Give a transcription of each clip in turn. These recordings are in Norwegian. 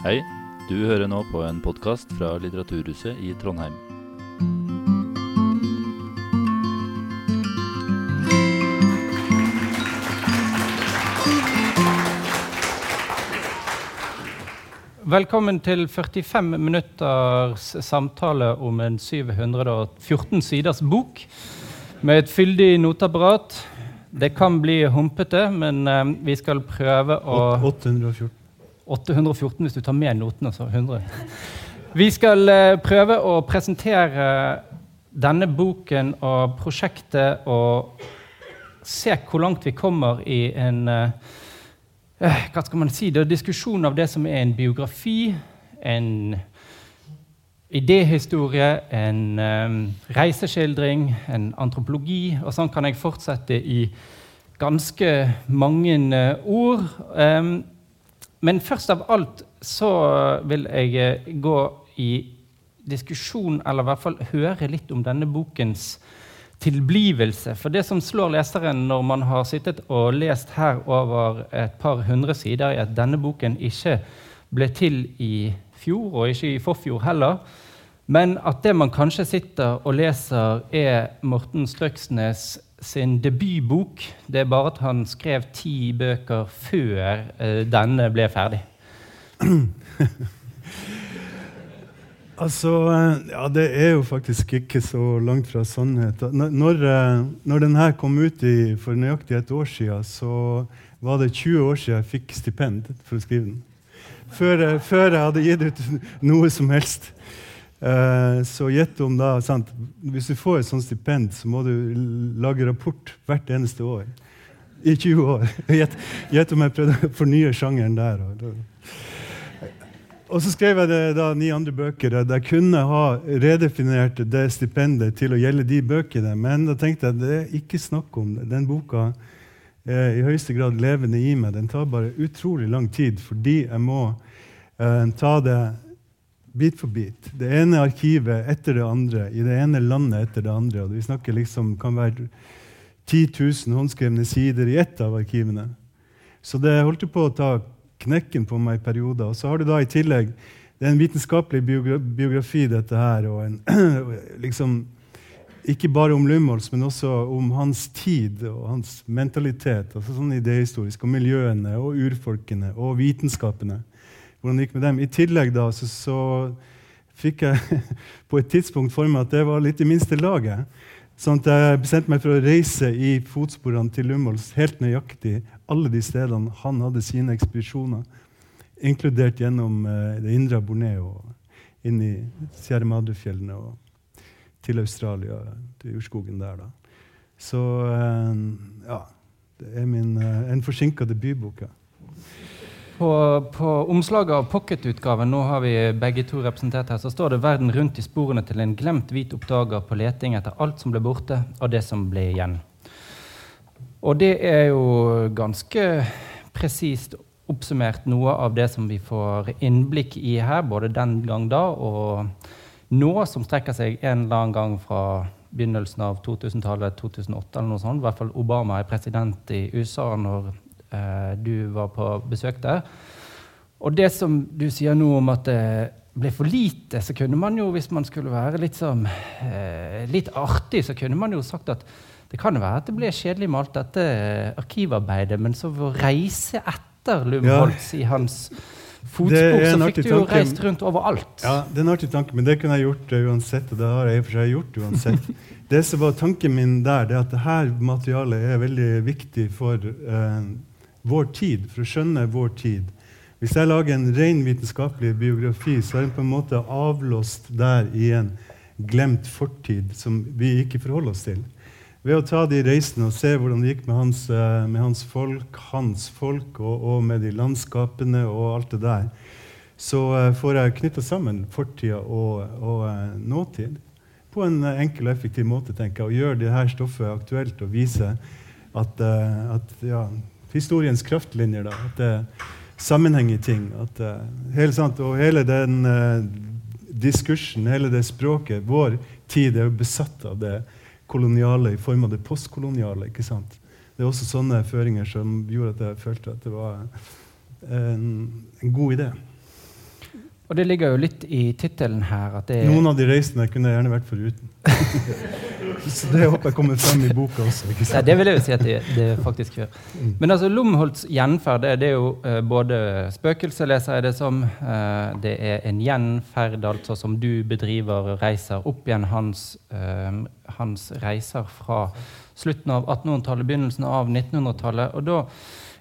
Hei, du hører nå på en podkast fra Litteraturhuset i Trondheim. Velkommen til 45 minutters samtale om en 714 siders bok med et fyldig noteapparat. Det kan bli humpete, men eh, vi skal prøve å 814. 814 hvis du tar med notene, så 100. Vi skal eh, prøve å presentere denne boken og prosjektet og se hvor langt vi kommer i en eh, eh, hva skal man si, det er diskusjon av det som er en biografi, en idéhistorie, en reiseskildring, en antropologi. Og sånn kan jeg fortsette i ganske mange ord. Um, men først av alt så vil jeg eh, gå i diskusjon, eller i hvert fall høre litt om denne bokens tilblivelse. For det som slår leseren når man har sittet og lest her over et par hundre sider, er at denne boken ikke ble til i fjor, og ikke i forfjor heller. Men at det man kanskje sitter og leser, er Morten Strøksnes sin debutbok. Det er bare at han skrev ti bøker før eh, denne ble ferdig. Altså, eh, ja, Det er jo faktisk ikke så langt fra sannhet. Når, eh, når den her kom ut i, for nøyaktig et år siden, så var det 20 år siden jeg fikk stipend for å skrive den. Før, før jeg hadde gitt ut noe som helst. Eh, så gjett om da sant? Hvis du får et sånt stipend, så må du lage rapport hvert eneste år. I 20 år. Gjett om jeg prøvde å fornye sjangeren der. Og, så skrev jeg det, da ni andre bøker jeg kunne ha redefinert det stipendet til å gjelde de bøkene, men da tenkte jeg det er ikke snakk om det. Den boka er i høyeste grad levende i meg. Den tar bare utrolig lang tid fordi jeg må eh, ta det bit for bit. Det ene arkivet etter det andre, i det ene landet etter det andre. Og vi snakker liksom kan være 10 000 håndskrevne sider i ett av arkivene. Så det holdt på å ta knekken på meg i perioder. Og så har du da i tillegg Det er en vitenskapelig biografi, dette her, og en, liksom ikke bare om Lumholz, men også om hans tid og hans mentalitet. altså sånn idehistorisk, Og miljøene og urfolkene og vitenskapene. Hvordan det gikk med dem. I tillegg da, så, så fikk jeg på et tidspunkt for meg at det var litt i minste laget. Sånn at jeg bestemte meg for å reise i fotsporene til Lumholz helt nøyaktig alle de stedene han hadde sine ekspedisjoner, inkludert gjennom eh, det indre Borneo inn i Sierra Madre-fjellene og til Australia, til urskogen der. da. Så eh, ja, det er min, eh, en forsinka debutbok. På, på omslaget av pocketutgaven nå har vi begge to representert her, så står det 'Verden rundt i sporene til en glemt hvit oppdager på leting etter alt som ble borte, og det som ble igjen'. Og det er jo ganske presist oppsummert noe av det som vi får innblikk i her, både den gang da og nå, som strekker seg en eller annen gang fra begynnelsen av 2000-tallet, 2008 eller noe sånt. I hvert fall Obama er president i USA når eh, du var på besøk der. Og det som du sier nå om at det ble for lite, så kunne man jo, hvis man skulle være litt, som, eh, litt artig, så kunne man jo sagt at det kan jo være at det ble kjedelig med alt dette arkivarbeidet, men så å reise etter Lumholtz i hans fotspor, så fikk du jo tanke. reist rundt overalt. Ja, det er en artig tanke, men det kunne jeg gjort uh, uansett. Og det har jeg i og for seg gjort uansett. det som var tanken min der, det er at dette materialet er veldig viktig for eh, vår tid, for å skjønne vår tid. Hvis jeg lager en ren vitenskapelig biografi, så er den på en måte avlåst der i en glemt fortid som vi ikke forholder oss til. Ved å ta de reisene og se hvordan det gikk med hans, eh, med hans folk, hans folk, og, og med de landskapene og alt det der, så eh, får jeg knytta sammen fortida og, og eh, nåtid på en enkel og effektiv måte, tenker jeg, og gjør det her stoffet aktuelt og vise at, at ja, historiens kraftlinjer, da, at det er sammenheng i ting. At, eh, hele, sant, og hele den uh, diskursen, hele det språket Vår tid er jo besatt av det koloniale i form av det postkoloniale. ikke sant? Det er også sånne føringer som gjorde at jeg følte at det var en, en god idé. Og det ligger jo litt i tittelen her er Noen av de reisene kunne jeg gjerne vært foruten. så det håper jeg kommer frem i boka også. ikke Ja, sant? det vil jeg jo si at det, det faktisk gjør. Men altså, Lomholts gjenferd det, det er jo uh, både spøkelse, leser jeg det som. Uh, det er en gjenferd, altså som du bedriver, og reiser opp igjen hans, uh, hans reiser fra slutten av 1800-tallet, begynnelsen av 1900-tallet. Og da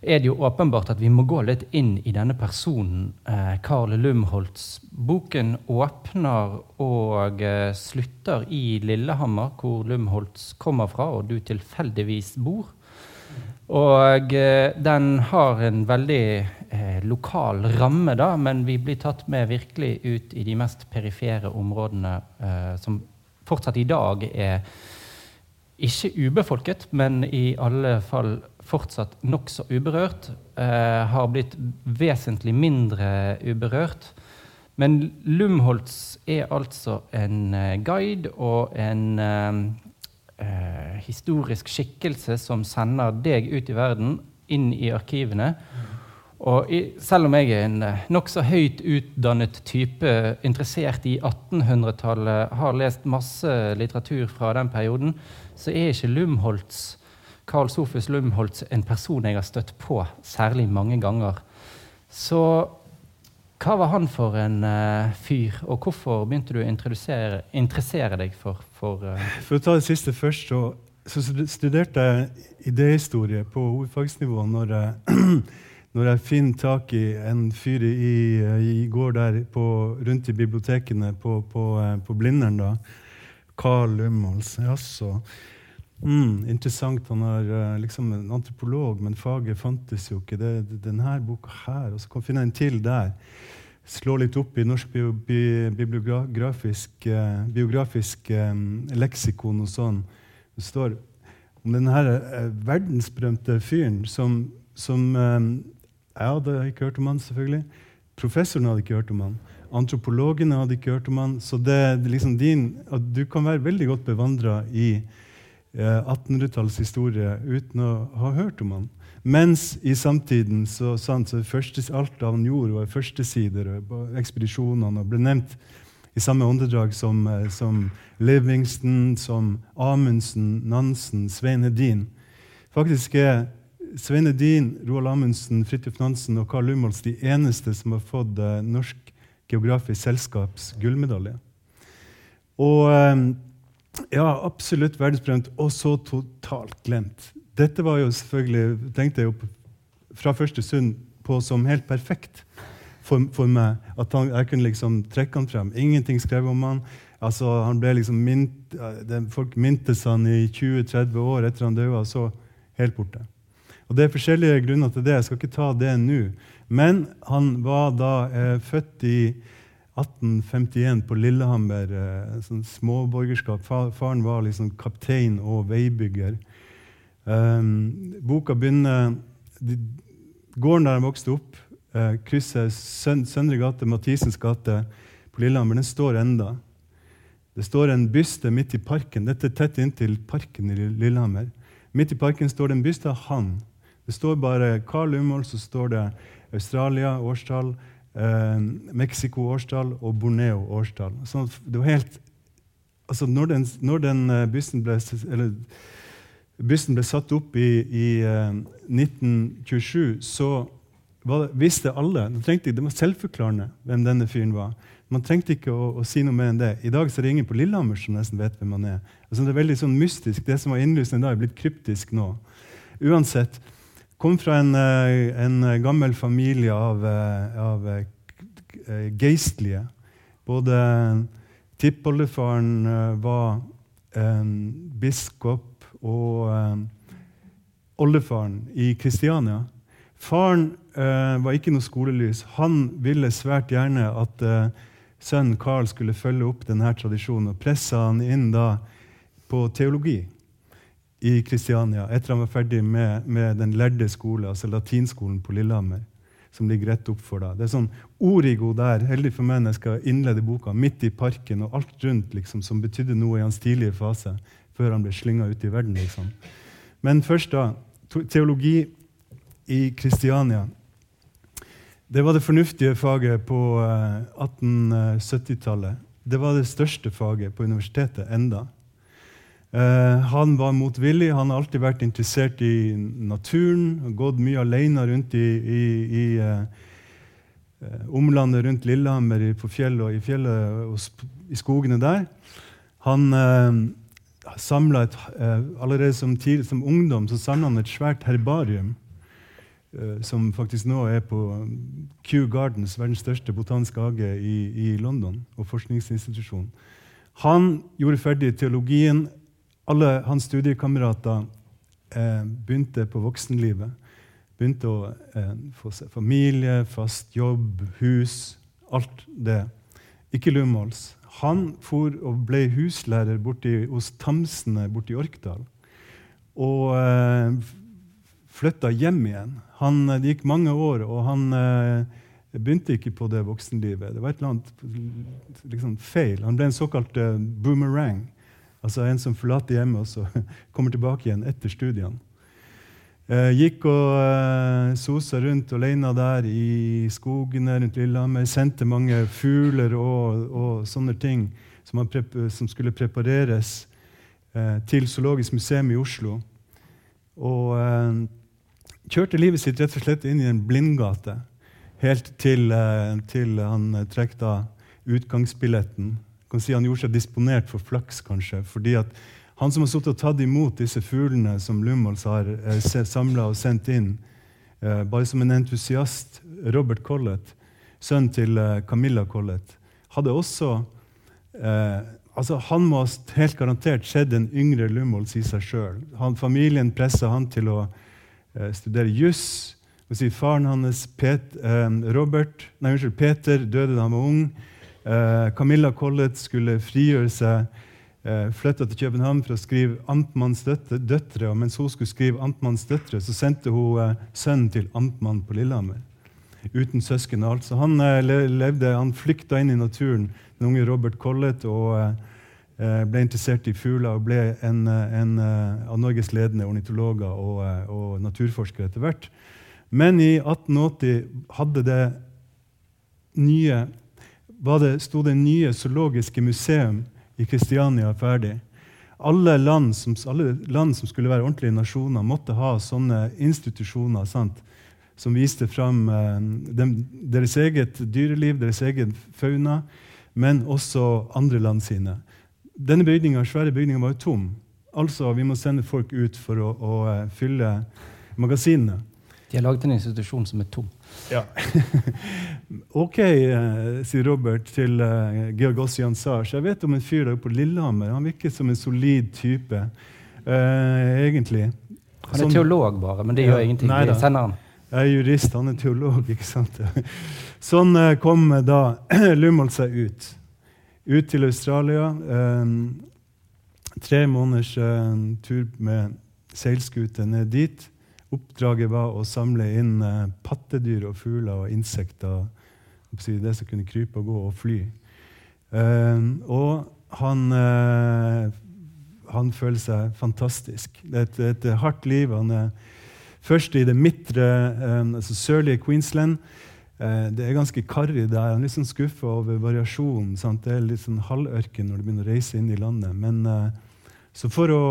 er det jo åpenbart at vi må gå litt inn i denne personen, eh, Lumholtz. Boken åpner og eh, slutter i Lillehammer, hvor Lumholtz kommer fra, og du tilfeldigvis bor. Og eh, den har en veldig eh, lokal ramme, da, men vi blir tatt med virkelig ut i de mest perifere områdene eh, som fortsatt i dag er ikke ubefolket, men i alle fall fortsatt nokså uberørt. Eh, har blitt vesentlig mindre uberørt. Men Lumholtz er altså en eh, guide og en eh, eh, historisk skikkelse som sender deg ut i verden, inn i arkivene. Og i, selv om jeg er en eh, nokså høyt utdannet type, interessert i 1800-tallet, har lest masse litteratur fra den perioden, så er ikke Lumholtz, Carl Sofus Lumholtz en person jeg har støtt på særlig mange ganger. Så hva var han for en uh, fyr, og hvorfor begynte du å interessere deg for, for uh... For å ta det siste først, så, så studerte jeg idéhistorie på hovedfagsnivå når jeg, når jeg finner tak i en fyr i, i går der på, rundt i bibliotekene på, på, eh, på Blindern. da, Carl Lumholz. Jaså. Mm, interessant. Han er eh, liksom en antropolog, men faget fantes jo ikke. Det, er denne boka her, og så kan jeg finne en til der. Slå litt opp i norsk bi bi, bibliografisk, eh, biografisk eh, leksikon og sånn. Det står om denne eh, verdensberømte fyren som, som eh, Jeg hadde ikke hørt om han, selvfølgelig. Professoren hadde ikke hørt om han. Antropologene hadde ikke hørt om han. Så det, det liksom din, at du kan være veldig godt bevandra i eh, 1800-tallets historie uten å ha hørt om han. Mens i samtiden så, sant, så første, alt han gjorde, var førstesider og ekspedisjonene og ble nevnt i samme åndedrag som, eh, som Livingston, som Amundsen, Nansen, Svein Hedin. Faktisk er Svein Edin, Roald Amundsen, Fridtjof Nansen og Carl Lumholz de eneste som har fått eh, Norsk Geografisk Selskaps gullmedalje. Og eh, ja, absolutt verdensberømt, og så totalt glemt. Dette var jo selvfølgelig, tenkte jeg jo fra første stund på som helt perfekt for, for meg. At han, jeg kunne liksom trekke han frem. Ingenting skrevet om han. Altså, han ble liksom mint, Folk mintes han i 20-30 år etter han døde, og så helt borte. Og Det er forskjellige grunner til det. Jeg skal ikke ta det nå. Men han var da eh, født i 1851 på Lillehammer. Eh, sånn småborgerskap. Faren var liksom kaptein og veibygger. Um, boka begynner de, Gården der han vokste opp, eh, krysset Søn, Søndre gate, Mathisens gate på Lillehammer, den står enda. Det står en byste midt i parken. Dette er tett inntil parken i Lillehammer. Midt i parken står det en byste av han. Det står bare Carl Lumhold, så står det Australia, årstall, eh, Mexico, årstall og Borneo, årstall. Så det var helt, altså når den, når den eh, bysten ble, eller, bysten ble satt opp i, i eh, 1927, så det, visste alle det, trengte, det var selvforklarende hvem denne fyren var. Man trengte ikke å, å si noe mer enn det. I dag så er det ingen på Lillehammer som nesten vet hvem han er. Altså, det er veldig sånn mystisk. Det som var innlysende da, er blitt kryptisk nå. Uansett. Kom fra en, eh, en gammel familie av, eh, av eh, geistlige. Både tippoldefaren var biskop og oldefaren i Kristiania. Faren eh, var ikke noe skolelys. Han ville svært gjerne at eh, sønnen Carl skulle følge opp denne tradisjonen, og pressa han inn da på teologi i Kristiania etter han var ferdig med, med den lærde skole, altså latinskolen på Lillehammer. Som ligger rett opp for da. Det er sånn origo der, heldig for meg når jeg skal innlede boka, midt i parken og alt rundt liksom, som betydde noe i hans tidlige fase, før han ble slynga ut i verden. liksom. Men først da, teologi i Kristiania. Det var det fornuftige faget på eh, 1870-tallet. Det var det største faget på universitetet enda. Eh, han var motvillig. Han har alltid vært interessert i naturen. Gått mye alene rundt i, i, i eh omlandet rundt Lillehammer, på fjellet og i fjellet og i skogene der. Han eh, samla et, Allerede som, tid, som ungdom så samla han et svært herbarium. som faktisk nå er på Kew Gardens, verdens største botaniske hage i, i London, og forskningsinstitusjon. Han gjorde ferdig teologien. Alle hans studiekamerater eh, begynte på voksenlivet. Begynte å eh, få seg familie, fast jobb, hus. Alt det. Ikke Lumholz. Han for og ble huslærer borti, hos Tamsene borti Orkdal. Og eh, flytta hjem igjen. Han, det gikk mange år, og han eh, begynte ikke på det voksenlivet. Det var et eller annet liksom, feil. Han ble en såkalt eh, boomerang. Altså en som forlater hjemmet og så kommer tilbake igjen etter studiene. Eh, gikk og eh, sosa rundt alene der i skogene rundt Lillehammer. Sendte mange fugler og, og sånne ting som, som skulle prepareres eh, til Zoologisk museum i Oslo. Og kjørte livet sitt rett og slett inn i en blindgate helt til, til han trekte utgangsbilletten. Kan si Han gjorde seg disponert for flaks, kanskje. fordi at han som har sittet og tatt imot disse fuglene som Lumholz har eh, samla og sendt inn, eh, bare som en entusiast, Robert Collett, sønn til eh, Camilla Collett, hadde også eh, altså Han må ha helt garantert sett en yngre Lumholz i seg sjøl. Familien pressa han til å eh, studere juss. Faren hans, Pet, eh, Robert, nei, unnskyld, Peter, døde da han var ung. Camilla Collett skulle frigjøre seg eh, flytta til København for å skrive 'Amtmanns døtre'. Og mens hun skulle skrive 'Amtmanns døtre', så sendte hun eh, sønnen til amtmann på Lillehammer. Uten søsken og alt. Så han, eh, levde, han flykta inn i naturen, den unge Robert Collett, og eh, eh, ble interessert i fugler og ble en, eh, en av Norges ledende ornitologer og, og naturforskere etter hvert. Men i 1880 hadde det nye, det, sto det nye zoologiske museum i Kristiania ferdig. Alle land, som, alle land, som, skulle være ordentlige nasjoner, måtte ha sånne institusjoner sant? som viste fram eh, dem, deres eget dyreliv, deres egen fauna, men også andre land sine. Denne bygningen, svære bygninga var jo tom. Altså, vi må sende folk ut for å, å uh, fylle magasinene. De har laget en institusjon som er tom. Ja. ok, eh, sier Robert til eh, Georg Ossian Sars. Jeg vet om en fyr der oppe på Lillehammer. Han virker som en solid type, eh, egentlig. Han er teolog, bare, men det gjør ingenting. Nei, Vi sender han. Jeg er jurist, han er teolog. ikke sant? Sånn eh, kom da Lumholt seg ut. Ut til Australia. Eh, tre måneders eh, tur med seilskute ned dit. Oppdraget var å samle inn eh, pattedyr og fugler og insekter. Det som kunne krype og gå og fly. Eh, og han, eh, han føler seg fantastisk. Det er et, et, hardt liv. Han er først i det midtre, altså sørlige Queensland. Det er ganske karrig der. Han er litt sånn skuffa over variasjonen. Det er litt sånn halvørken når du begynner å reise inn i landet. Men så for å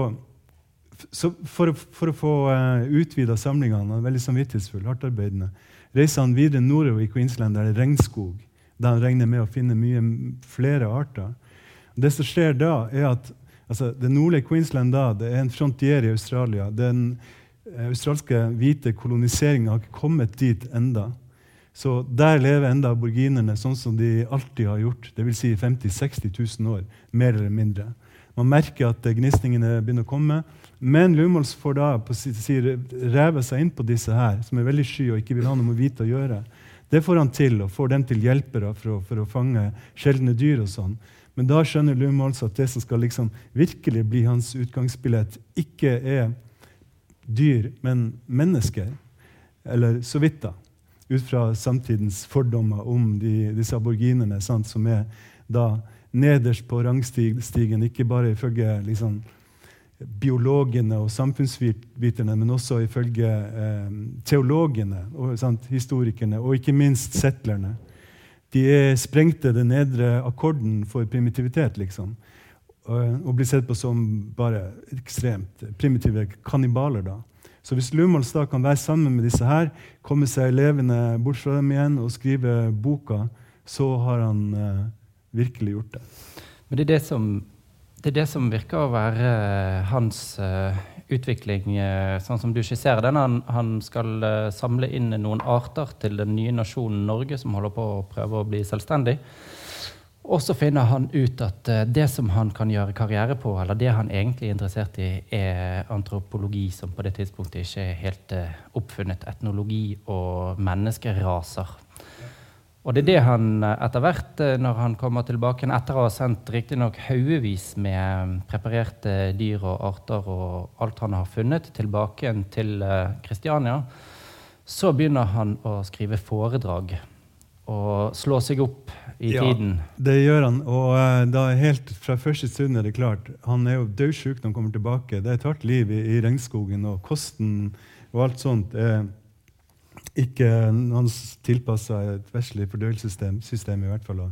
så for, for, å få uh, eh, utvida samlingene, veldig samvittighetsfull, hardtarbeidende, reiser han videre nordover i Queensland, der det er regnskog. Der han regner med å finne mye flere arter. Det som skjer da, er at altså, Det nordlige Queensland da, det er en frontier i Australia. Den uh, australske hvite koloniseringa har ikke kommet dit enda. Så der lever enda aborginerne sånn som de alltid har gjort. Dvs. Si 50 000-60 000 år, mer eller mindre. Man merker at gnisningene begynner å komme. Men Lumholtz får da på sier, reve seg inn på disse her, som er veldig sky og ikke vil ha noe med hvite å gjøre. Det får han til, og får dem til hjelpere for å, for å fange sjeldne dyr. og sånn. Men da skjønner Lumholtz at det som skal liksom virkelig bli hans utgangsbillett, ikke er dyr, men mennesker. Eller så vidt, da. Ut fra samtidens fordommer om de, disse aborginene, sant, som er da nederst på rangstigen, ikke bare ifølge liksom, biologene og samfunnsviterne, men også ifølge eh, teologene, og, sant, historikerne og ikke minst settlerne. De sprengte den nedre akkorden for primitivitet, liksom. Og, og blir sett på som bare ekstremt primitive kannibaler. da. Så hvis Lumols da kan være sammen med disse her, komme seg levende bort fra dem igjen og skrive boka, så har han eh, virkelig gjort det. Men det er det som, det er det som virker å være eh, hans uh, utvikling, uh, sånn som du skisserer den. Han, han skal uh, samle inn noen arter til den nye nasjonen Norge, som holder på å prøve å bli selvstendig. Og så finner han ut at det som han kan gjøre karriere på, eller det han egentlig er interessert i, er antropologi, som på det tidspunktet ikke er helt oppfunnet. Etnologi og menneskeraser. Og det er det han uh, etter hvert, når han kommer tilbake etter å ha sendt riktignok haugevis med preparerte dyr og arter og alt han har funnet, tilbake til Kristiania, så begynner han å skrive foredrag og slå seg opp i Ja, tiden. Det gjør han. Og eh, da helt fra første stund er det klart Han er jo dødsjuk når han kommer tilbake. Det er et hardt liv i, i regnskogen, og kosten og alt sånt er ikke han tilpassa et vestlig fordøyelsessystem, i hvert fall.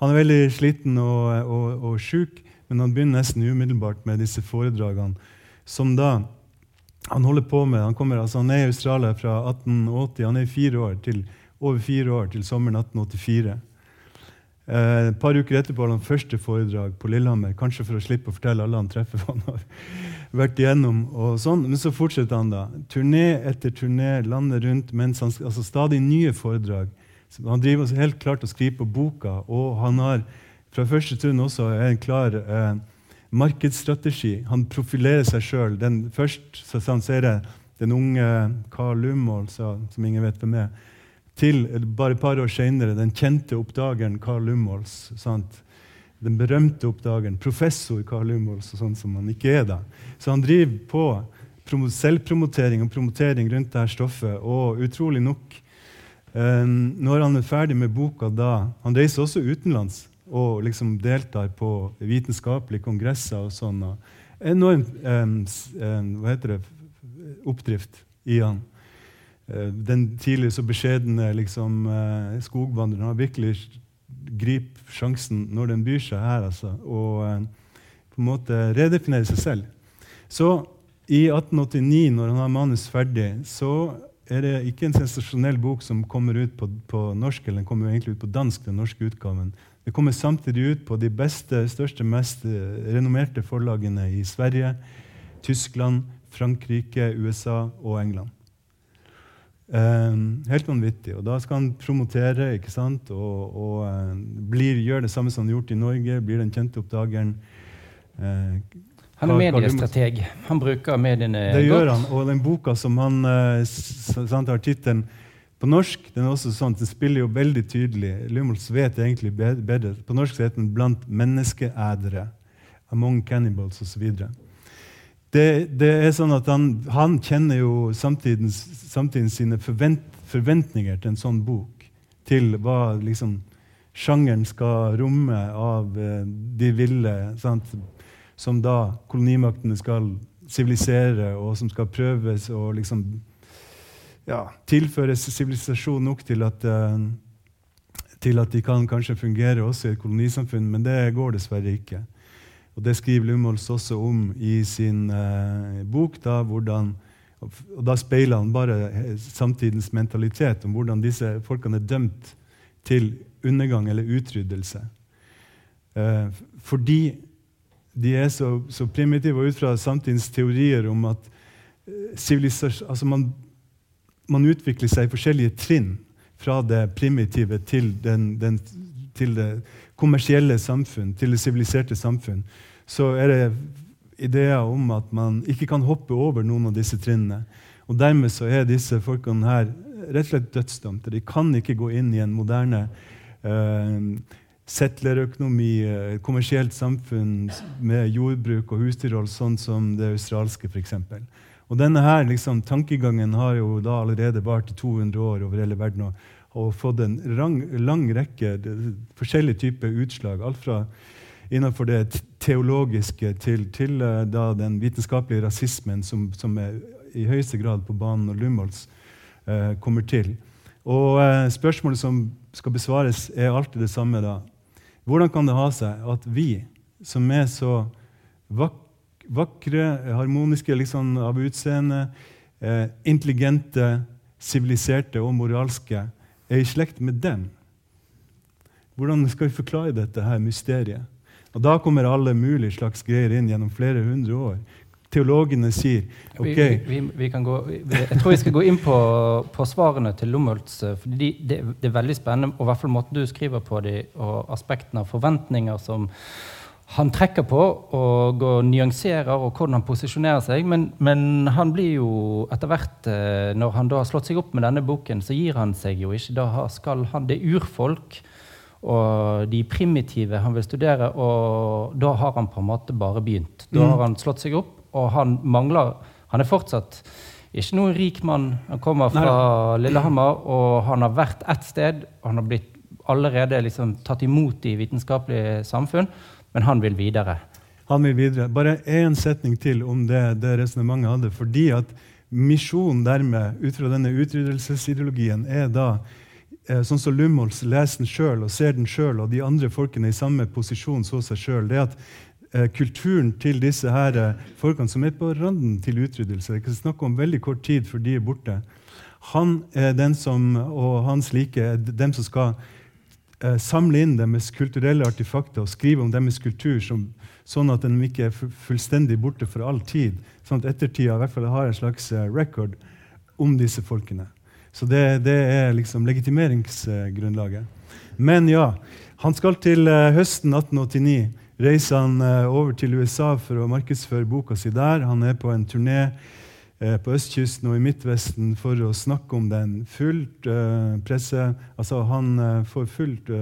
Han er veldig sliten og, og, og sjuk, men han begynner nesten umiddelbart med disse foredragene, som da han holder på med. Han, kommer, altså han er i Australia fra 1880. Han er fire år til, over fire år til sommeren 1884. Eh, et par uker etterpå har han første foredrag på Lillehammer, kanskje for å slippe å fortelle alle han treffer hva han har vært igjennom. og sånn. Men så fortsetter han da. Turné etter turné, landet rundt, mens han, altså stadig nye foredrag. Han driver også helt klart og skriver på boka, og han har fra første stund også en klar eh, markedsstrategi. Han profilerer seg sjøl. Først så, det den unge Carl Lumoll, som ingen vet hvem er, til bare et par år senere den kjente oppdageren Carl Lumholz. Sant? Den berømte oppdageren, professor Carl Lumholz, og sånn som han ikke er da. Så han driver på selvpromotering og promotering rundt dette stoffet, og utrolig nok eh, Når han er ferdig med boka da Han reiser også utenlands og liksom deltar på vitenskapelige kongresser og sånn. Og enorm eh, hva heter det, oppdrift i han. Eh, Den tidligere så beskjedne liksom, eh, skogvandreren har virkelig griper sjansen når den byr seg her, altså, og eh, på en måte redefinerer seg selv. Så i 1889, når han har manus ferdig, så er det ikke en sensasjonell bok som kommer ut på, på norsk, eller den kommer egentlig ut på dansk, den norske utgaven. Det kommer samtidig ut på de beste, største, mest renommerte forlagene i Sverige, Tyskland, Frankrike, USA og England. Um, helt vanvittig. Og da skal han promotere ikke sant? og, og uh, blir, gjør det samme som han har gjort i Norge. Blir den kjente oppdageren. Uh, Han er mediestrateg. Han bruker mediene det gjør godt. han. Og den boka som han uh, sant, har tittelen på norsk, den er også sånn, den spiller jo veldig tydelig. Lumholtz vet egentlig bedre. På norsk heter den 'Blant menneskeædere'. 'Among cannibals' osv. Det, det er sånn at han, han kjenner jo samtidens, sine forvent, forventninger til en sånn bok. Til hva liksom sjangeren skal romme av eh, de ville. Sant? Som da kolonimaktene skal sivilisere, og som skal prøves å liksom ja, tilføres sivilisasjon nok til at, eh, til at de kan kanskje fungere også i et kolonisamfunn, men det går dessverre ikke. Og Det skriver Lumholz også om i sin eh, bok. Da, hvordan, og da speiler han bare eh, samtidens mentalitet om hvordan disse folkene er dømt til undergang eller utryddelse. Eh, fordi de er så, så primitive, og ut fra samtidens teorier om at eh, altså man, man utvikler seg i forskjellige trinn fra det primitive til, den, den, til det kommersielle samfunn, til det siviliserte samfunn, så er det ideer om at man ikke kan hoppe over noen av disse trinnene. Og Dermed så er disse folkene her rett og slett dødsdømte. De kan ikke gå inn i en moderne eh, settlerøkonomi, eh, kommersielt samfunn med jordbruk og husdyrhold, sånn som det australske f.eks. Og denne her liksom, tankegangen har jo da allerede vart i 200 år over hele verden og, og fått en rang, lang rekke forskjellige typer utslag. Alt fra innenfor det teologiske til, til da, den vitenskapelige rasismen som, som, er i høyeste grad på banen når Lumholtz eh, kommer til. Og eh, Spørsmålet som skal besvares, er alltid det samme. da. Hvordan kan det ha seg at vi, som er så vak vakre, harmoniske liksom, av utseende, intelligente, siviliserte og moralske, er i slekt med dem? Hvordan skal vi forklare dette her mysteriet? Og Da kommer alle mulige slags greier inn gjennom flere hundre år. Teologene sier ok vi, vi, vi gå, Jeg tror vi skal gå inn på, på svarene til Lumholtz. Eh, for de, det, det, er veldig spennende, og i hvert fall måten du skriver på de, og aspektene av forventninger som han trekker på og, og nyanserer, og hvordan han posisjonerer seg. Men, men, han blir jo etter hvert, eh, når han da har slått seg opp med denne boken, så gir han seg jo ikke. Da skal han, Det urfolk og de primitive han vil studere. Og da har han på en måte bare begynt. Da har mm. han slått seg opp, og han mangler Han er fortsatt ikke noen rik mann. Han kommer fra Nei. Lillehammer, og han har vært ett sted. og Han har blitt allerede liksom tatt imot i vitenskapelige samfunn, men han vil videre. Han vil videre. Bare én setning til om det, det resonnementet hadde. Fordi at misjonen dermed, ut fra denne utryddelsesideologien, er da sånn som Lumholz leser den sjøl og ser den sjøl, og de andre folkene i samme posisjon så seg sjøl, det at eh, kulturen til disse her eh, folkene som er på randen til utryddelse Det er snakk om veldig kort tid før de er borte. Han er den som, og hans like er dem som skal eh, samle inn deres kulturelle artefakter og skrive om deres kultur som, sånn at de ikke er fullstendig borte for all tid. Sånn at ettertida i hvert fall har en slags eh, record om disse folkene. Så det, det er liksom legitimeringsgrunnlaget. Men ja, han skal til uh, høsten 1889 reise han uh, over til USA for å markedsføre boka si der. Han er på en turné uh, på østkysten og i Midtvesten for å snakke om den. Fullt presse Altså, han får fullt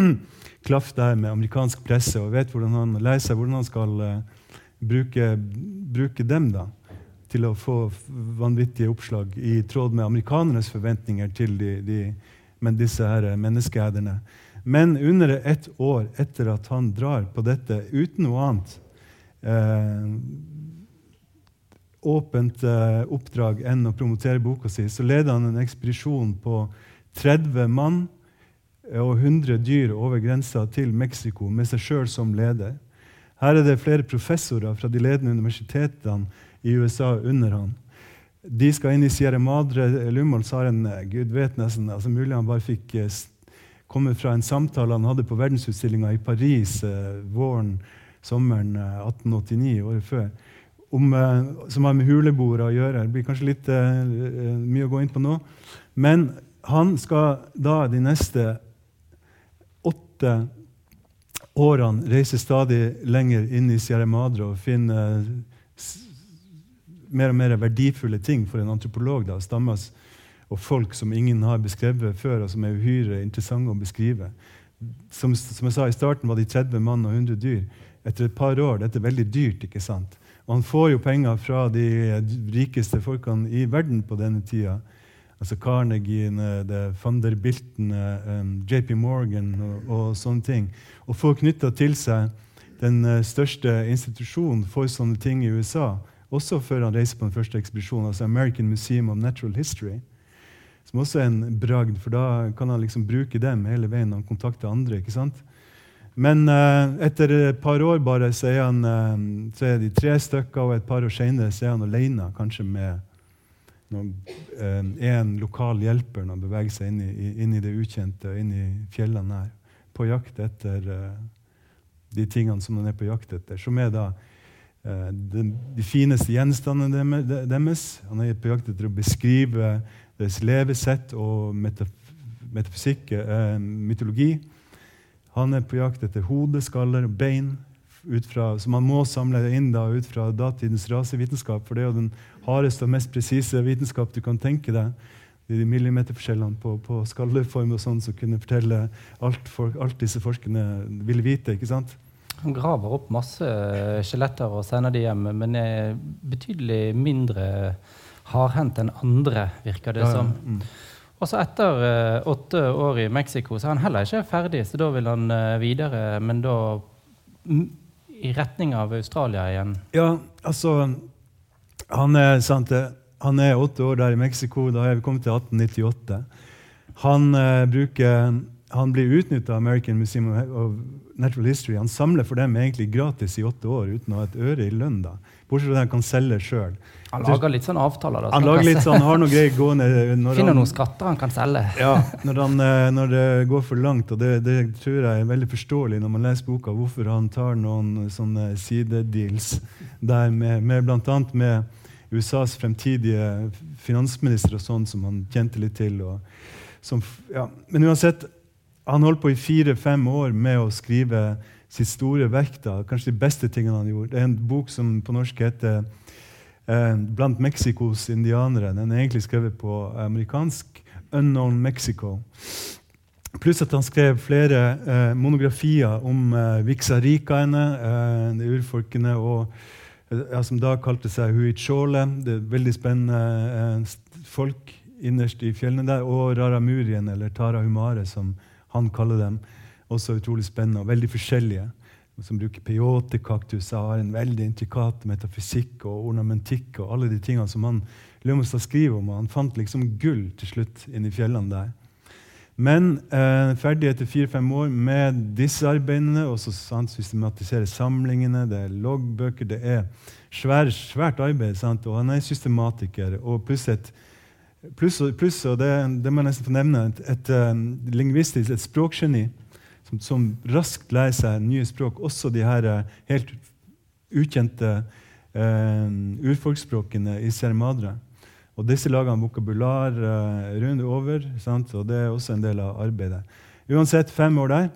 klaff der med amerikansk presse og vet hvordan han leser hvordan han skal bruke, bruke dem. da til å få vanvittige oppslag i tråd med amerikanernes forventninger til de, de, men disse her menneskeæderne. Men under ett år etter at han drar på dette uten noe annet eh, åpent eh, oppdrag enn å promotere boka si, så leder han en ekspedisjon på 30 mann og 100 dyr over grensa til Mexico med seg sjøl som leder. Her er det flere professorer fra de ledende universitetene i USA under han. De skal inn i Sierra Madre. Lumholtz har en eh, gud vet nesten, altså Mulig han bare fikk eh, komme fra en samtale han hadde på verdensutstillinga i Paris eh, våren, sommeren 1889, året før, om, som har med huleboere å gjøre. Det blir kanskje litt mye å gå inn på nå. Men han skal da de neste åtte årene reise stadig lenger inn i Sierra Madre og finne mer og mer verdifulle ting for en antropolog. da, stammer og folk som ingen har beskrevet før, og som er uhyre interessante å beskrive. Som, som, jeg sa I starten var de 30 mann og 100 dyr. Etter et par år dette er veldig dyrt. ikke sant? Han får jo penger fra de rikeste folkene i verden på denne tida. Altså Carnegie, van der um, JP Morgan og, og, sånne ting. Og får knytta til seg den uh, største institusjonen for sånne ting i USA, også før han reiser på den første ekspedisjonen, altså American Museum of Natural History. Som også er en bragd, for da kan han liksom bruke dem hele veien når han kontakter andre. ikke sant? Men uh, etter et par år bare så er, han, uh, så er de tre stykker, og et par år senere så er han alene, kanskje med noen, uh, en lokal hjelper når han beveger seg inn i, inn i, det ukjente, inn i fjellene her, på jakt etter de tingene som han er på jakt etter, som er da Eh, de, de, fineste gjenstandene deres. Han er på jakt etter å beskrive deres levesett og metafysikk, eh, mytologi. Han er på jakt etter hodeskaller og bein fra, som han må samle inn da, ut fra datidens rasevitenskap. For det er jo den hardeste og mest presise vitenskap du kan tenke deg. De millimeterforskjellene på, på skalleform og sånn som kunne fortelle alt, folk, alt disse forskerne ville vite. ikke sant? Han graver opp masse skjeletter og sender de hjem, men er betydelig mindre hardhendt enn andre, virker det ja, som. Mm. Og så etter uh, åtte år i Mexico så er han heller ikke ferdig, så da vil han uh, videre. Men da i retning av Australia igjen. Ja, altså Han er, sant, det, han er åtte år der i Mexico. Da er vi kommet til 1898. Han, uh, bruker, han blir utnytta av American Museum of Natural History. Han samler for dem egentlig gratis i åtte år uten å ha et øre i lønn. da. Bortsett fra at han kan selge sjøl. Han lager litt sånn avtaler. Da, så Han lager litt se- sånn, har noe greier gående når Finner han, noen skatter han kan selge. ja, når, han, eh, når det går for langt, og det, det tror jeg er veldig forståelig når man leser boka, hvorfor han tar noen sånne sidedeals der med, med bl.a. med USAs fremtidige finansminister og sånn som han kjente litt til. Og, som, ja. Men uansett, han holdt på i fire-fem år med å skrive sitt store verk. da, Kanskje de beste tingene han gjorde. Det er en bok som på norsk heter eh, 'Blant Mexicos indianere'. Den er egentlig skrevet på amerikansk. 'Unknown Mexico'. Pluss at han skrev flere eh, monografier om eh, Vixaricaene, eh, de urfolkene, og, eh, som da kalte seg huichole. Det er veldig spennende eh, folk innerst i fjellene der. Og raramurien, eller tarahumare, som han kaller dem. Også utrolig spennende og veldig forskjellige. Som bruker peyote-kaktuser, har en veldig intrikat metafysikk og ornamentikk og alle de tingene som han Lømestad skriver om. og Han fant liksom gull til slutt inni fjellene der. Men eh, ferdig etter fire-fem år med disse arbeidene, og så sant, systematisere samlingene, det er loggbøker Det er svær, svært arbeid, sant? og han er systematiker. Og pluss et pluss, plus, og det, det må jeg nesten få nevne, et, et, eh, lingvistisk, et språkgeni som, som raskt lærer seg nye språk, også de her eh, helt ukjente eh, urfolksspråkene i Sierra. Og disse lager han vokabular eh, rundt over, sant? og det er også en del av arbeidet. Uansett, fem år der.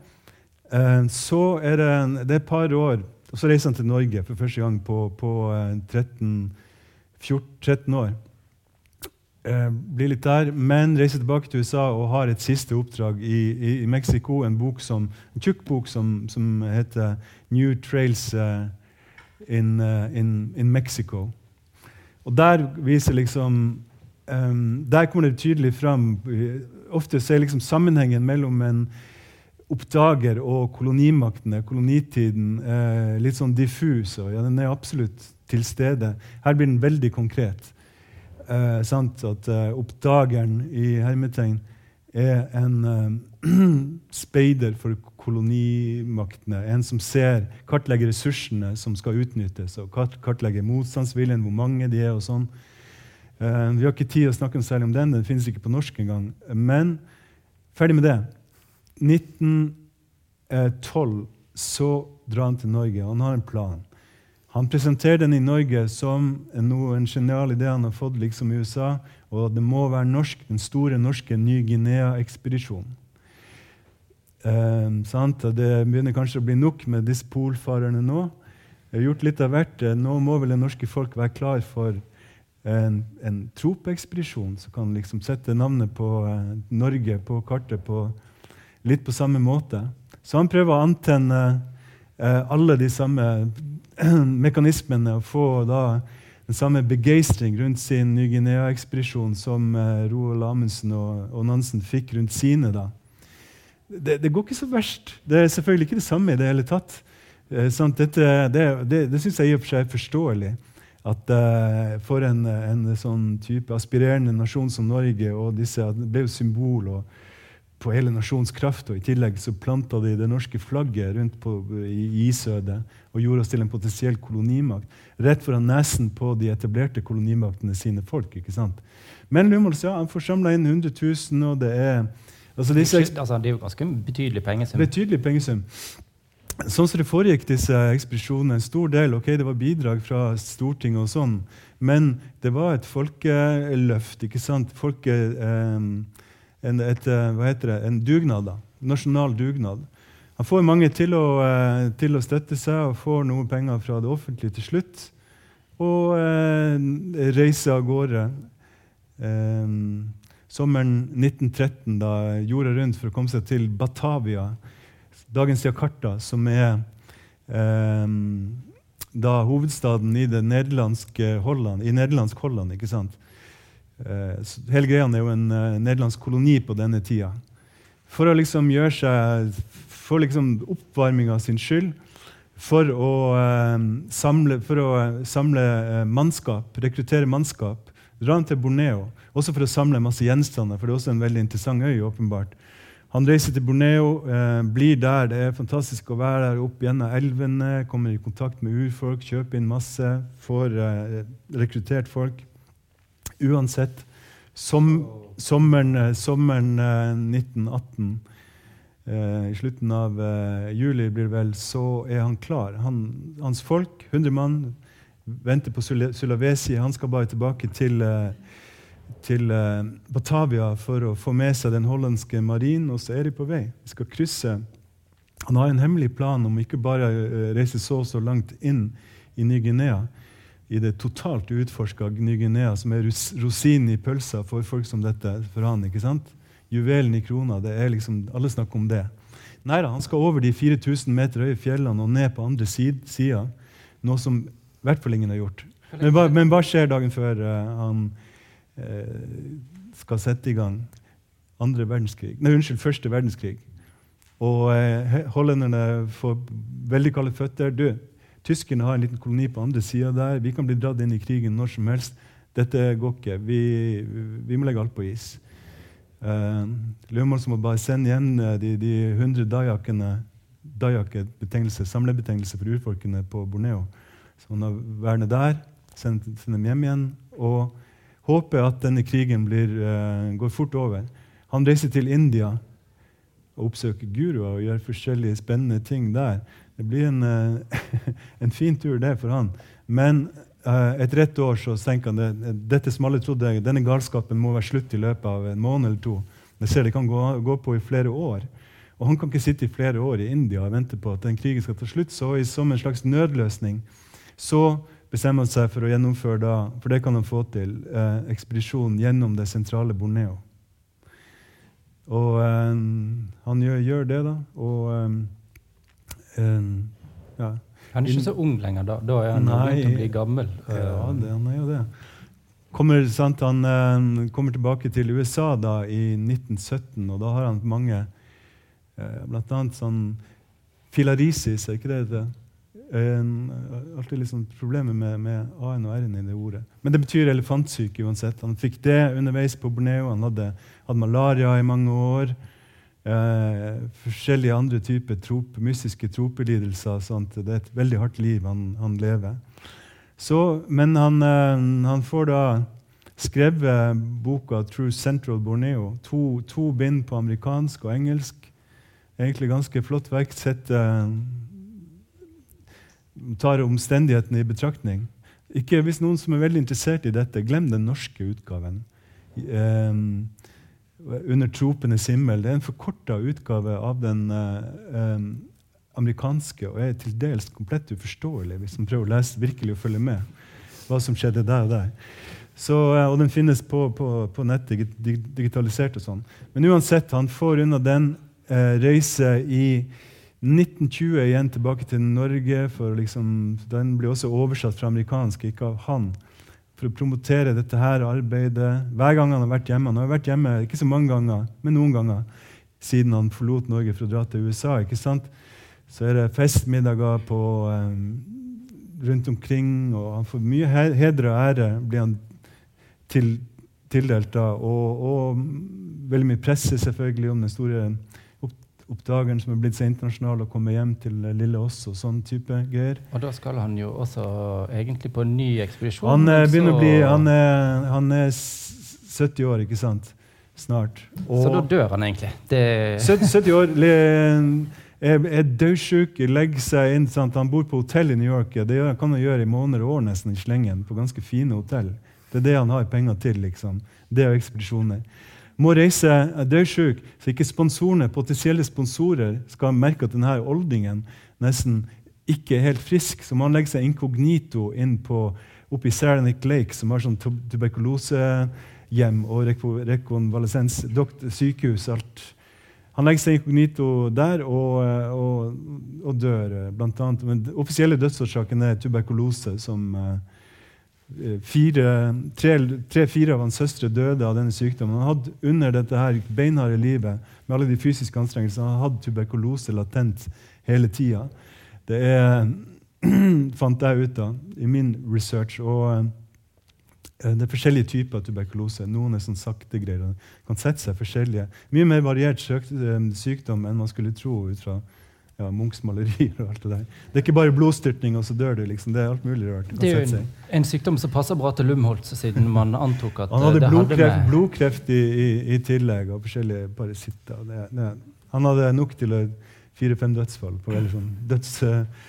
Eh, så er det, det er et par år, og så reiser han til Norge for første gang på, på eh, 13, 14, 13 år. Eh, blir litt der, men reiser tilbake til USA og har et siste oppdrag i, i, i Mexico. En, bok som, en tjukk bok som, som heter 'New Trails eh, in, eh, in, in Mexico'. Og der viser liksom um, Der kommer det tydelig fram Ofte så er liksom sammenhengen mellom en oppdager og kolonimaktene, kolonitiden, eh, litt sånn diffus. Og ja, den er absolutt til stede. Her blir den veldig konkret. Eh, sant? At eh, oppdageren i hermetegn er en eh, speider for kolonimaktene. En som ser, kartlegger ressursene som skal utnyttes, og kart, kartlegger motstandsviljen, hvor mange de er. og sånn. Eh, vi har ikke tid å snakke særlig om den, den finnes ikke på norsk engang. Men ferdig med det. 1912 så drar han til Norge, og han har en plan. Han presenterer den i Norge som noe, en genial idé han har fått liksom i USA. Og det må være norsk, den store norske Ny-Guinea-ekspedisjonen. Eh, Det begynner kanskje å bli nok med disse polfarerne nå. Jeg har gjort litt av hvert. Eh, Nå må vel det norske folk være klar for en, en tropeekspedisjon som kan liksom sette navnet på eh, Norge på kartet på litt på samme måte. Så han prøver å antenne eh, alle de samme mekanismene og få da den samme begeistring rundt sin Ny-Guinea-ekspedisjon som eh, Roald Amundsen og, Nansen fikk rundt sine. da. Det, det går ikke så verst. Det er selvfølgelig ikke det samme i det hele tatt. Eh? Dette, det det, det syns jeg i og for seg er forståelig. At eh, For en, en sånn type aspirerende nasjon som Norge og disse, det ble jo symbol og, på hele nasjonens kraft. Og I tillegg så planta de det norske flagget rundt på, i isødet og gjorde oss til en potensiell kolonimakt. Rett foran nesen på de etablerte kolonimaktene sine folk. ikke sant? Men Lumholz, ja, han får samla inn 100 000, og det er altså disse, Altså, det er jo ganske betydelig pengesum. Betydelig pengesum. Sånn som det foregikk disse ekspedisjonene, en stor del ok, det var bidrag fra Stortinget, og sånn, men det var et folkeløft. ikke sant? Folke, eh, en, et, eh, hva heter det? en dugnad. da, Nasjonal dugnad. Han får mange til å, eh, til å støtte seg og får noe penger fra det offentlige til slutt. Og eh, reiser av gårde. Eh, sommeren 1913, da jorda rundt for å komme seg til Batavia, dagens Jakarta, som er eh, da hovedstaden i det nederlandske Holland, i nederlandsk Holland. ikke sant? Eh, hele greia er jo en eh, nederlandsk koloni på denne tida. For å liksom gjøre seg For liksom oppvarminga sin skyld, for å, eh, samle, for å samle mannskap, rekruttere mannskap. Dra han til Borneo, også for å samle masse gjenstander. for det er også en veldig interessant øy, åpenbart. Han reiser til Borneo, eh, blir der. Det er fantastisk å være der opp gjennom elvene. Kommer i kontakt med urfolk, kjøper inn masse, får eh, rekruttert folk. Uansett, som, sommeren, eh, sommeren 1918 Eh, I slutten av eh, juli blir det vel, så er han klar. Han, hans folk, 100 mann, venter på Sulawesi. Han skal bare tilbake til, eh, til eh, Batavia for å få med seg den hollandske marinen, og så er de på vei. De skal krysse. Han har en hemmelig plan om ikke bare å reise så og så langt inn i Ny-Guinea, i det totalt utforska Ny-Guinea, som er rosinen i pølsa for folk som dette for han, ikke sant? juvelen i krona. det er liksom, Alle snakker om det. Nei han skal over de 4000 meter høye fjellene og ned på andre sida. Noe som i hvert fall ingen har gjort. Men hva, men hva skjer dagen før uh, han uh, skal sette i gang andre verdenskrig? Nei, unnskyld, første verdenskrig. Og uh, hollenderne får veldig kalde føtter. Du, tyskerne har en liten koloni på andre sida der. Vi kan bli dratt inn i krigen når som helst. Dette går ikke. Vi, vi må legge alt på is. Uh, Løvmål må bare sende igjen uh, de, de 100 dajakene betegnelse, samlebetegnelse for urfolkene på Borneo. Så han har vernet der, sendt, send, dem hjem igjen og håper at denne krigen blir, uh, går fort over. Han reiser til India og oppsøker guruer og gjør forskjellige spennende ting der. Det blir en, en fin tur, det, for han. Men et etter ett år så tenker han det, dette som alle trodde, denne galskapen må være slutt i løpet av en måned eller to. Jeg ser Det kan gå, gå, på i flere år. Og Han kan ikke sitte i flere år i India og vente på at den krigen skal ta slutt. Så som en slags nødløsning så bestemmer han seg for å gjennomføre da, for det kan han få til, eh, ekspedisjonen gjennom det sentrale Borneo. Og eh, han gjør, gjør, det, da. Og eh, eh ja. Han er ikke så ung lenger da. Da er han begynt å bli gammel. Ja, det, han er jo det. Kommer, sant, han uh, kommer tilbake til USA da i 1917, og da har han mange uh, Blant annet sånn filarisis, er ikke det det uh, Alltid liksom problemer med, med A-en og R-en i det ordet. Men det betyr elefantsyke uansett. Han fikk det underveis på Borneo. Han hadde, hadde malaria i mange år. Eh, forskjellige andre typer trop, mystiske tropelidelser. Sånt. Det er et veldig hardt liv han, han lever. Så, men han, eh, han, får da skrevet boka 'True Central Borneo'. To, to, bind på amerikansk og engelsk. Egentlig ganske flott verk. Sett, eh, tar omstendighetene i betraktning. Ikke Hvis noen som er veldig interessert i dette, glem den norske utgaven. Um, under tropenes himmel. Det er en forkorta utgave av den uh, amerikanske og er til dels komplett uforståelig hvis man prøver å lese virkelig og følge med hva som skjedde der og der. Så, uh, og den finnes på, på, på nettet, digitalisert og sånn. Men uansett, han får unna den eh, reise i 1920 igjen tilbake til Norge. for liksom, Den blir også oversatt fra amerikansk, ikke av han for å promotere dette her arbeidet. Hver gang han har vært hjemme. Han har vært hjemme ikke så mange ganger, men noen ganger siden han forlot Norge for å dra til USA. ikke sant? Så er det festmiddager på, um, rundt omkring, og han får mye heder og ære blir han til, tildelt. da, og, og veldig mye presse selvfølgelig om den store oppdageren som er blitt så internasjonal, og kommer hjem til lille oss og sånn type greier. Og da skal han jo også egentlig på en ny ekspedisjon? Han eh, begynner å bli han er, han er 70 år, ikke sant? Snart. Og så da dør han egentlig? Det... 70, 70 år. er, er dødsjuk, legger seg inn. Sant? Han bor på hotell i New York. Ja, det kan han gjøre i måneder og år nesten i slengen. på ganske fine hotell. Det er det han har penger til. liksom. Det er ekspedisjoner må reise dødssyk, så ikke sponsorene, potensielle sponsorer skal merke at denne oldingen nesten ikke er helt frisk. Så man legger seg inkognito inn på, oppe i Saranac Lake, som har sånn tuberkulosehjem og rekonvalesens, sykehus, alt. Han legger seg inkognito der og, og, og dør, blant annet. Men den offisielle dødsårsaken er tuberkulose, som uh, Tre-fire tre, av hans søstre døde av denne sykdommen. Han hadde under dette her beinharde livet med alle de fysiske anstrengelsene, han hadde tuberkulose latent hele tida. Det er, fant jeg ut av i min research. Og eh, det er forskjellige typer av tuberkulose. Noen er sånn sakte greier. kan sette seg forskjellige. Mye mer variert eh, sykdom enn man skulle tro ut fra ja, Munchs malerier. og alt Det der. Det er ikke bare blodstyrtning, og så dør du. liksom. Det er alt mulig rart. det er jo en, en sykdom som passer bra til Lumholtz, siden man antok at Han eh, hadde det blodkreft, med- blodkreft i, i, i tillegg, og forskjellige parasitter. Det, det, han hadde nok til fire-fem dødsfall på veldig sånn døds... Uh,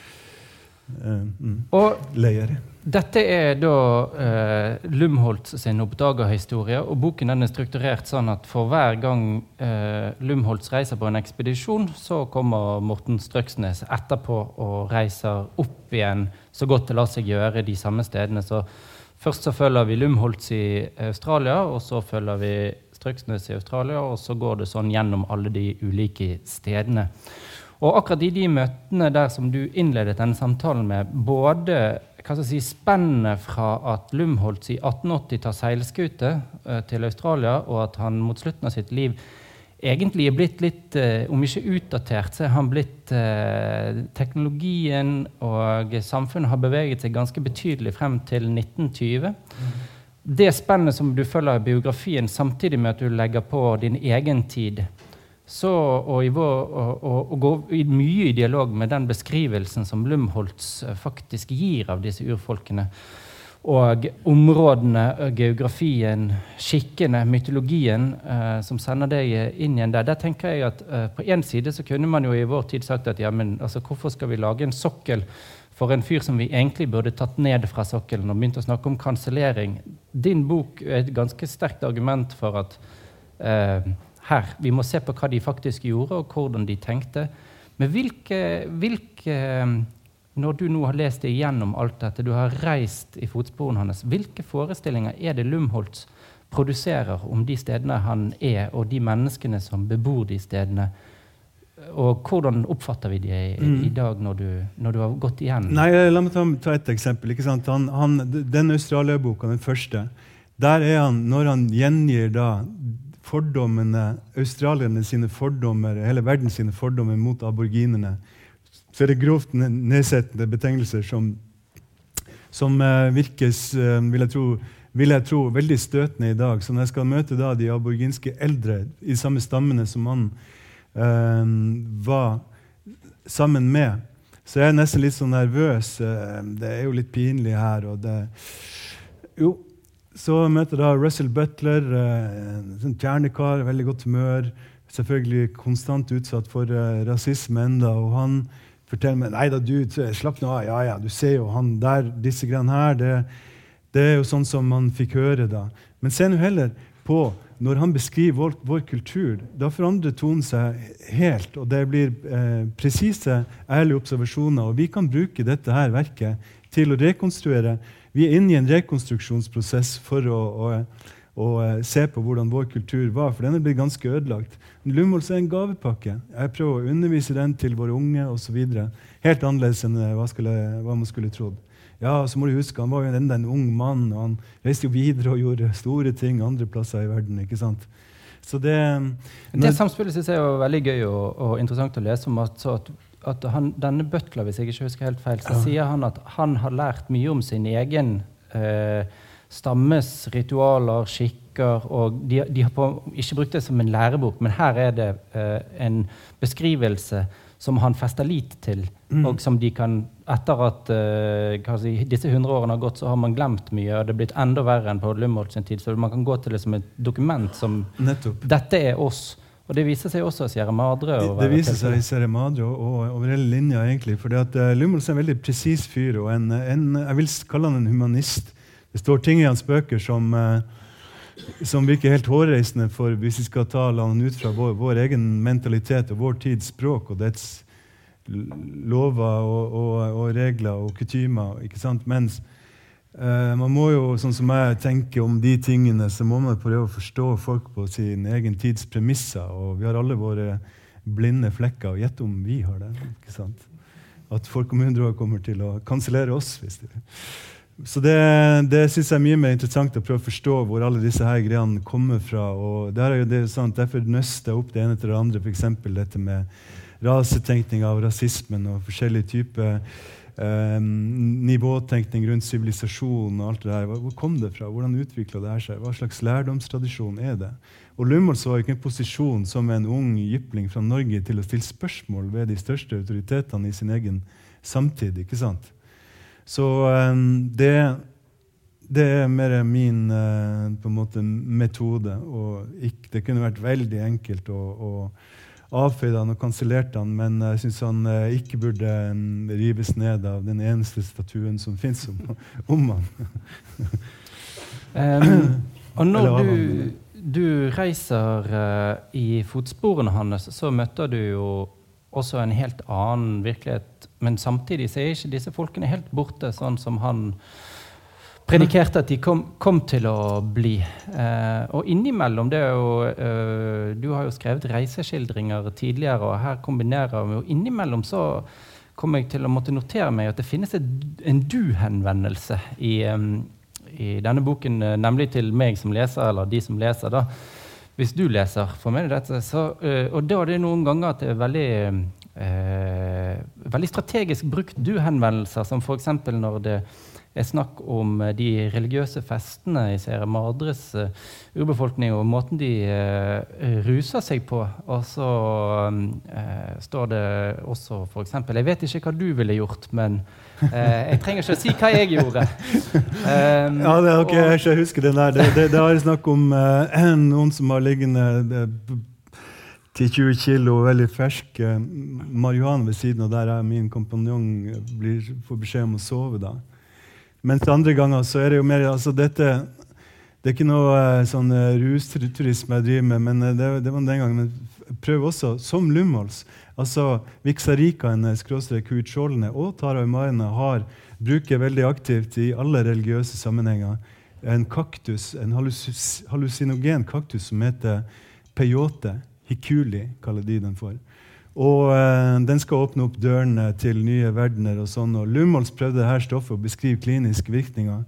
eh, mm, Og leier. Dette er da eh, Lumholtz sin oppdagerhistorie, og boken den er strukturert sånn at for hver gang eh, Lumholtz reiser på en ekspedisjon, så kommer Morten Strøksnes etterpå og reiser opp igjen så godt det lar seg gjøre de samme stedene. Så først så følger vi Lumholtz i Australia, og så følger vi Strøksnes i Australia, og så går det sånn gjennom alle de ulike stedene. Og akkurat i de møtene der som du innledet denne samtalen med, både hva skal si, spennet fra at Lumholtz i 1880 tar seilskute eh, til Australia, og at han mot slutten av sitt liv egentlig er blitt litt, eh, om ikke utdatert, så er han blitt eh, Teknologien og samfunnet har beveget seg ganske betydelig frem til 1920. Det spennet som du følger i biografien, samtidig med at du legger på din egen tid, så, og, i i, mye i dialog med den beskrivelsen som Lumholtz eh, faktisk gir av disse urfolkene. Og områdene, eh, geografien, skikkene, mytologien eh, som sender deg inn igjen der. Der tenker jeg at eh, På én side så kunne man jo i vår tid sagt at ja, men altså, hvorfor skal vi lage en sokkel for en fyr som vi egentlig burde tatt ned fra sokkelen og begynt å snakke om kansellering? Din bok er et ganske sterkt argument for at eh, her, vi må se på hva de faktisk gjorde, og hvordan de tenkte. Men hvilke, hvilke Når du nå har lest det igjennom alt dette, du har reist i fotsporene hans, hvilke forestillinger er det Lumholtz produserer om de stedene han er, og de menneskene som bebor de stedene? Og hvordan oppfatter vi de i, Mm. i dag, når du, når du har gått igjen? Nei, La meg ta, ta et eksempel. Han, han, den Australia-boka, den første, der er han, når han gjengir da fordommene, australierne sine fordommer, hele verden sine fordommer mot aborginene, så er det grovt nedsettende betegnelser som, som eh, virkes, eh, vil, jeg tro, vil jeg tro, veldig støtende i dag. Så når jeg skal møte da de aborginske eldre i samme stammene som han eh, var sammen med, så jeg er nesten litt sånn nervøs. Det er jo litt pinlig her. og det... Jo, så møter da Russell Butler, eh, en sånn kjernekar, veldig godt humør. Selvfølgelig konstant utsatt for eh, rasisme enda, og han forteller meg Nei da, du, slapp nå av. Ja, ja, du ser jo han der, disse greiene her. Det, det er jo sånn som man fikk høre da. Men se nå heller på når han beskriver vår, vår kultur. Da forandrer tonen seg helt, og det blir eh, presise, ærlige observasjoner. Og vi kan bruke dette her verket til å rekonstruere. Vi er inne i en rekonstruksjonsprosess for å, å, å eh, se på hvordan vår kultur var, for den er blitt ganske ødelagt. Lumholtz er en gavepakke. Jeg prøver å undervise den til våre unge osv. Helt annerledes enn eh, hva, skulle, hva man skulle trodd. Ja, så må du huske, Han var jo enda en ung mann, og han reiste jo videre og gjorde store ting andre plasser i verden. ikke sant? Så det, Det samspillet synes jeg er veldig gøy og, og interessant å lese om. at, så at, at han, Denne Butler, hvis jeg ikke husker helt feil, så Ja. sier han at han har lært mye om sin egen eh, stammes ritualer, skikker, og de, de har på, ikke brukt det som en lærebok, men her er det eh, en beskrivelse som han fester lit til, Mm. og som de kan Etter at eh, si, disse hundre årene har gått, så har man glemt mye, og det er blitt enda verre enn på Lumholt sin tid, så man kan gå til det som et dokument som Nettopp. dette er oss. Og det viser seg også i Sierra Madre. Det være viser seg i. Sierra Madre og, og over hele linja, egentlig. at uh, Lumholtz er en veldig presis fyr, og en, en, jeg vil kalle han en humanist. Det står ting i hans bøker som, uh, som virker helt hårreisende for hvis vi skal ta han ut fra vår, vår egen mentalitet og vår tids språk og dets lover og, og, og regler og kutymer. ikke sant? Mens man må jo, sånn som jeg tenker om de tingene, så må man prøve å forstå folk på sin egen tids premisser. Og vi har alle våre blinde flekker, og gjett om vi har det. ikke sant? At folk om 100 år kommer til å kansellere oss. hvis de så det, det syns jeg er mye mer interessant å prøve å forstå hvor alle disse her greiene kommer fra. og der er jo det sant, Derfor nøster jeg opp det ene til det andre, f.eks. dette med rasetenkning av rasismen og forskjellige typer eh, nivåtenkning rundt sivilisasjon og alt det der. Hvor kom det fra? Hvordan utvikla det seg? Hva slags lærdomstradisjon er det? Og Lumholz var ikke en posisjon som en ung jypling fra Norge til å stille spørsmål ved de største autoritetene i sin egen samtid. ikke sant? Så um, det, det, er mer min uh, på en måte metode. Og ikke, det kunne vært veldig enkelt å, å avfeide han og kansellerte han, men jeg syns han uh, ikke burde rives ned av den eneste statuen som fins om, om han. um, og når du du reiser uh, i fotsporene hans, så møter du jo også en helt annen virkelighet. Men samtidig så er ikke disse folkene helt borte, sånn som han predikerte at de kom, kom til å bli. Eh, og innimellom det er jo eh, Du har jo skrevet reiseskildringer tidligere, og her kombinerer vi jo innimellom så kommer jeg til å måtte notere meg at det finnes et, en du-henvendelse i um, i denne boken, eh, nemlig til meg som leser, eller de som leser. da, Hvis du leser for meg dette, så, uh, Og da er det noen ganger at det er veldig, uh, veldig strategisk brukt du-henvendelser, som f.eks. når det er snakk om de religiøse festene i Sierra Madres uh, urbefolkning, og måten de uh, ruser seg på. Og så uh, står det også f.eks.: Jeg vet ikke hva du ville gjort, men jeg trenger ikke å si hva jeg gjorde. Um, ja, det okay, og, jeg husker den der. Det, det, det er snakk om noen som har liggende 10-20 kilo veldig fersk marihuana ved siden av der jeg, min kompanjong blir, får beskjed om å sove. da. Mens andre ganger så er det jo mer altså dette, Det er ikke noe uh, sånn uh, rusturisme jeg driver med, men uh, det, det, var den gangen. Men prøv også, som Lumholz, altså Viksarikaene, skråstrek Kuitsjålene og taraumarene har bruker veldig aktivt i alle religiøse sammenhenger en kaktus, en hallusinogen kaktus som heter peyote. Hikuli kaller de den for. Og eh, den skal åpne opp dørene til nye verdener. og sånn. Og Lumholz prøvde dette stoffet å beskrive kliniske virkninger.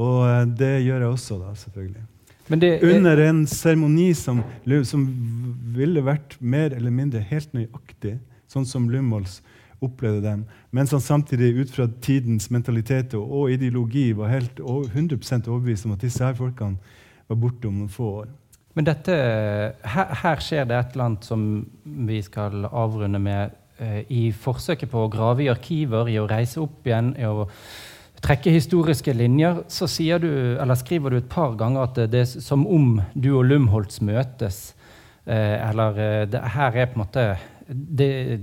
Og eh, det gjør jeg også, da, selvfølgelig. Det, Under en seremoni som, som, ville vært mer eller mindre helt nøyaktig, sånn som Lumholz opplevde den, mens han samtidig ut fra tidens mentalitet og ideologi var helt 100 overbevist om at disse her folkene var borte om noen få år. Men dette, her, her, skjer det et eller annet som vi skal avrunde med eh, i forsøket på å grave i arkiver, i å reise opp igjen, i å trekke historiske linjer, så du, skriver du et par ganger at det er som om du og Lumholtz møtes. Eh, eller eh, det, her er på en måte det,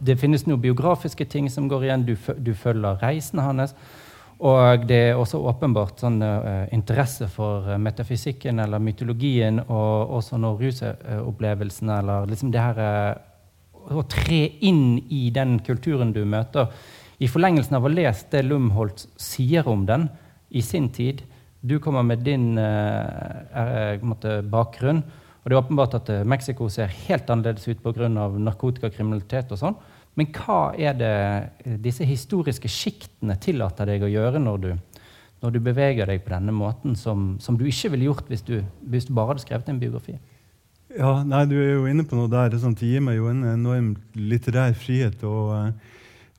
det, finnes noen biografiske ting som går igjen. Du, du følger reisen hans. Og det er også åpenbart sånn, uh, interesse for uh, metafysikken eller mytologien og også når rusopplevelsen eller liksom det her uh, Å tre inn i den kulturen du møter. I forlengelsen av å lese det Lumholt sier om den i sin tid Du kommer med din måte, bakgrunn. Og det er åpenbart at Mexico ser helt annerledes ut pga. narkotikakriminalitet og sånn. Men hva er det disse historiske sjiktene tillater deg å gjøre når du, når du beveger deg på denne måten, som, som du ikke ville gjort hvis du, hvis du, bare hadde skrevet en biografi? Ja, nei, Du er jo inne på noe der. Det, gir meg jo en enorm litterær frihet. Og,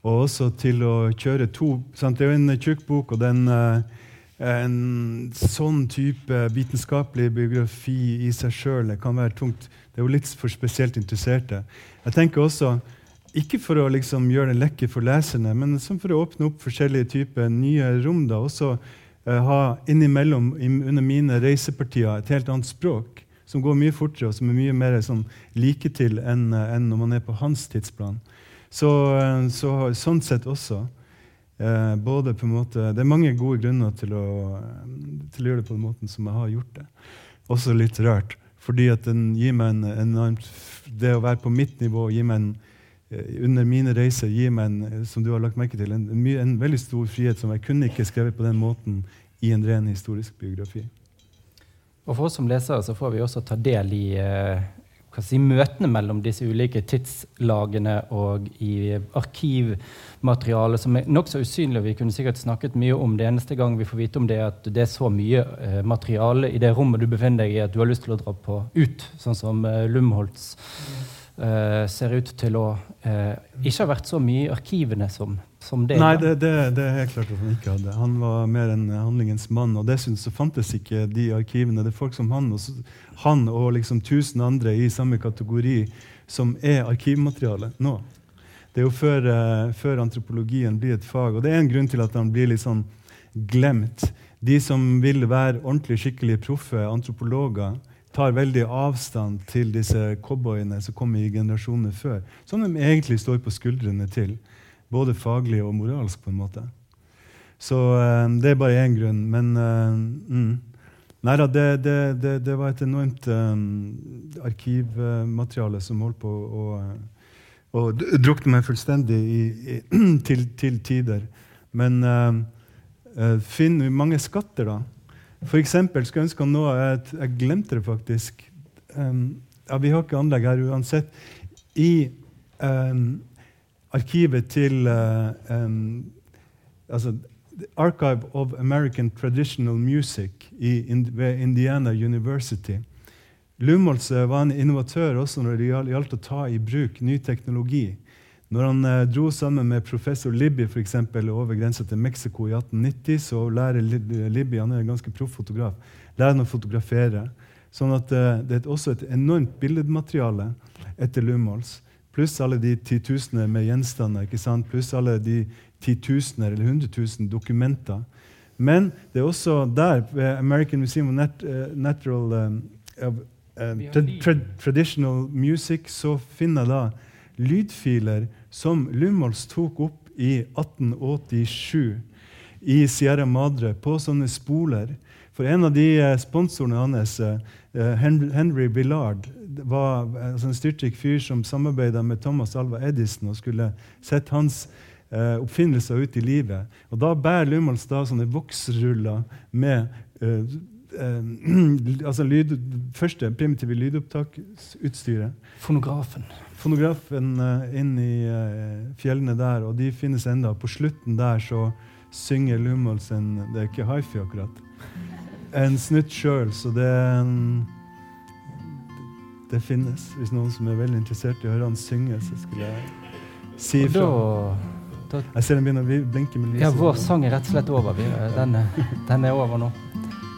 og også til å kjøre to sant? Det er jo en tjukk bok, og den, eh, en sånn type vitenskapelig biografi i seg sjøl kan være tungt. Det er jo litt for spesielt interesserte. Jeg tenker også ikke for å liksom gjøre det lekkert for leserne, men for å åpne opp forskjellige typer nye rom. da, Også uh, ha innimellom under mine reisepartier et helt annet språk som går mye fortere, og som er mye mer sånn, like til enn, en når man er på hans tidsplan. Så, uh, så sånn sett også. både på en måte, Det er mange gode grunner til å, til å, gjøre det på den måten som jeg har gjort det. Også litt rart. Fordi at den gir meg en enormt, det å være på mitt nivå gir meg en Eh, under mine reiser gir meg en, eh, som du har lagt merke til, en, en, en, veldig stor frihet som jeg kunne ikke skrevet på den måten i en ren historisk biografi. Og For oss som lesere så får vi også ta del i eh, si, møtene mellom disse ulike tidslagene og i arkivmateriale som er nokså usynlig. Vi kunne sikkert snakket mye om det eneste gang vi får vite om det, at det er så mye eh, materiale i det rommet du befinner deg i, at du har lyst til å dra på ut, sånn som eh, Lumholtz. Mm eh, ser ut til å uh, ikke ha vært så mye i arkivene som, som det. Nei, det, det, det er helt klart at han ikke hadde. Han var mer en handlingens mann, og dessuten så fantes ikke de arkivene. Det er folk som han og, han og liksom tusen andre i samme kategori som er arkivmateriale nå. Det er jo før, uh, før antropologien blir et fag, og det er en grunn til at han blir litt sånn glemt. De som vil være ordentlig skikkelig proffe antropologer, tar veldig avstand til disse cowboyene som kom i generasjoner før, som de egentlig står på skuldrene til. Både faglig og moralsk, på en måte. Så eh, det er bare én grunn. Men eh, mm. Nei da, det, det, det, det var et enormt um, arkivmateriale som holdt på å, og drukne meg fullstendig i, i, til, til tider. Men uh, vi mange skatter, da. For eksempel skulle jeg ønske han nå at Jeg glemte det faktisk. Um, ja, vi har ikke anlegg her uansett. I um, arkivet til uh, um, altså, Archive of American Traditional Music ved Indiana University. Lumholtz eh, var en innovatør også når det gjaldt å ta i bruk ny teknologi. Når han eh, dro sammen med professor Libby for eksempel, over grensa til Mexico i 1890, så lærer Libby han er en ganske proff fotograf, lærer han å fotografere. Sånn at eh, det er også et enormt billedmateriale etter Lumholz. Pluss alle de titusener med gjenstander, ikke sant? pluss alle de titusener eller hundretusen dokumenter. Men det er også der, ved American Museum of Nat eh, Natural um, of, um, tra tra Traditional Music, så finner da lydfiler som Lumholz tok opp i 1887 i Sierra Madre på sånne spoler. For en av de eh, sponsorene hans, eh, Henry, Billard, var altså en styrtrik fyr som samarbeida med Thomas Alva Edison og skulle sette hans eh, oppfinnelser ut i livet. Og da bærer Lumholz da sånne voksruller med eh, altså lyd, første primitive lydopptaksutstyret Fonografen. fonografen eh, inn i eh, fjellene der, og de finnes enda. På slutten der så synger Lumholtz en Det er ikke hifi, akkurat. En snutt sjøl, så det en- Det finnes. Hvis noen som er veldig interessert i å høre han synge, så skulle jeg si ifra. Jeg ser den begynner å blinke med lyset. ja, vår sang er rett og slett over. Den, den er over nå.